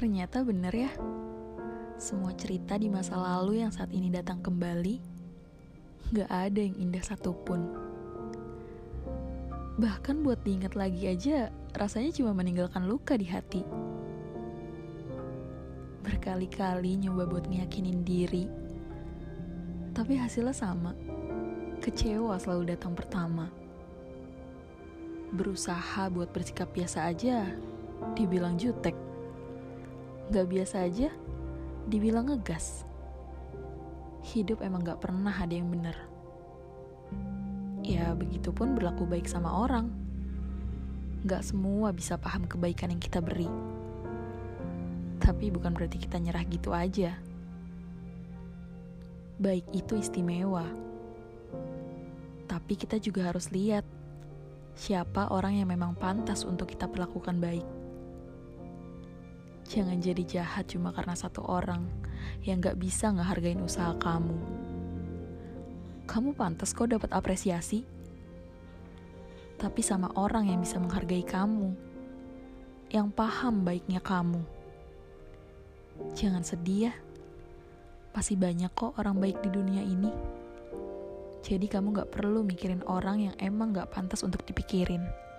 Ternyata bener ya, semua cerita di masa lalu yang saat ini datang kembali, gak ada yang indah satupun. Bahkan buat diingat lagi aja, rasanya cuma meninggalkan luka di hati. Berkali-kali nyoba buat ngeyakinin diri, tapi hasilnya sama. Kecewa selalu datang pertama. Berusaha buat bersikap biasa aja, dibilang jutek. Gak biasa aja, dibilang ngegas. Hidup emang gak pernah ada yang bener. Ya, begitupun berlaku baik sama orang. Gak semua bisa paham kebaikan yang kita beri. Tapi bukan berarti kita nyerah gitu aja. Baik itu istimewa. Tapi kita juga harus lihat siapa orang yang memang pantas untuk kita perlakukan baik. Jangan jadi jahat cuma karena satu orang yang gak bisa ngehargain usaha kamu. Kamu pantas kok dapat apresiasi. Tapi sama orang yang bisa menghargai kamu. Yang paham baiknya kamu. Jangan sedih ya. Pasti banyak kok orang baik di dunia ini. Jadi kamu gak perlu mikirin orang yang emang gak pantas untuk dipikirin.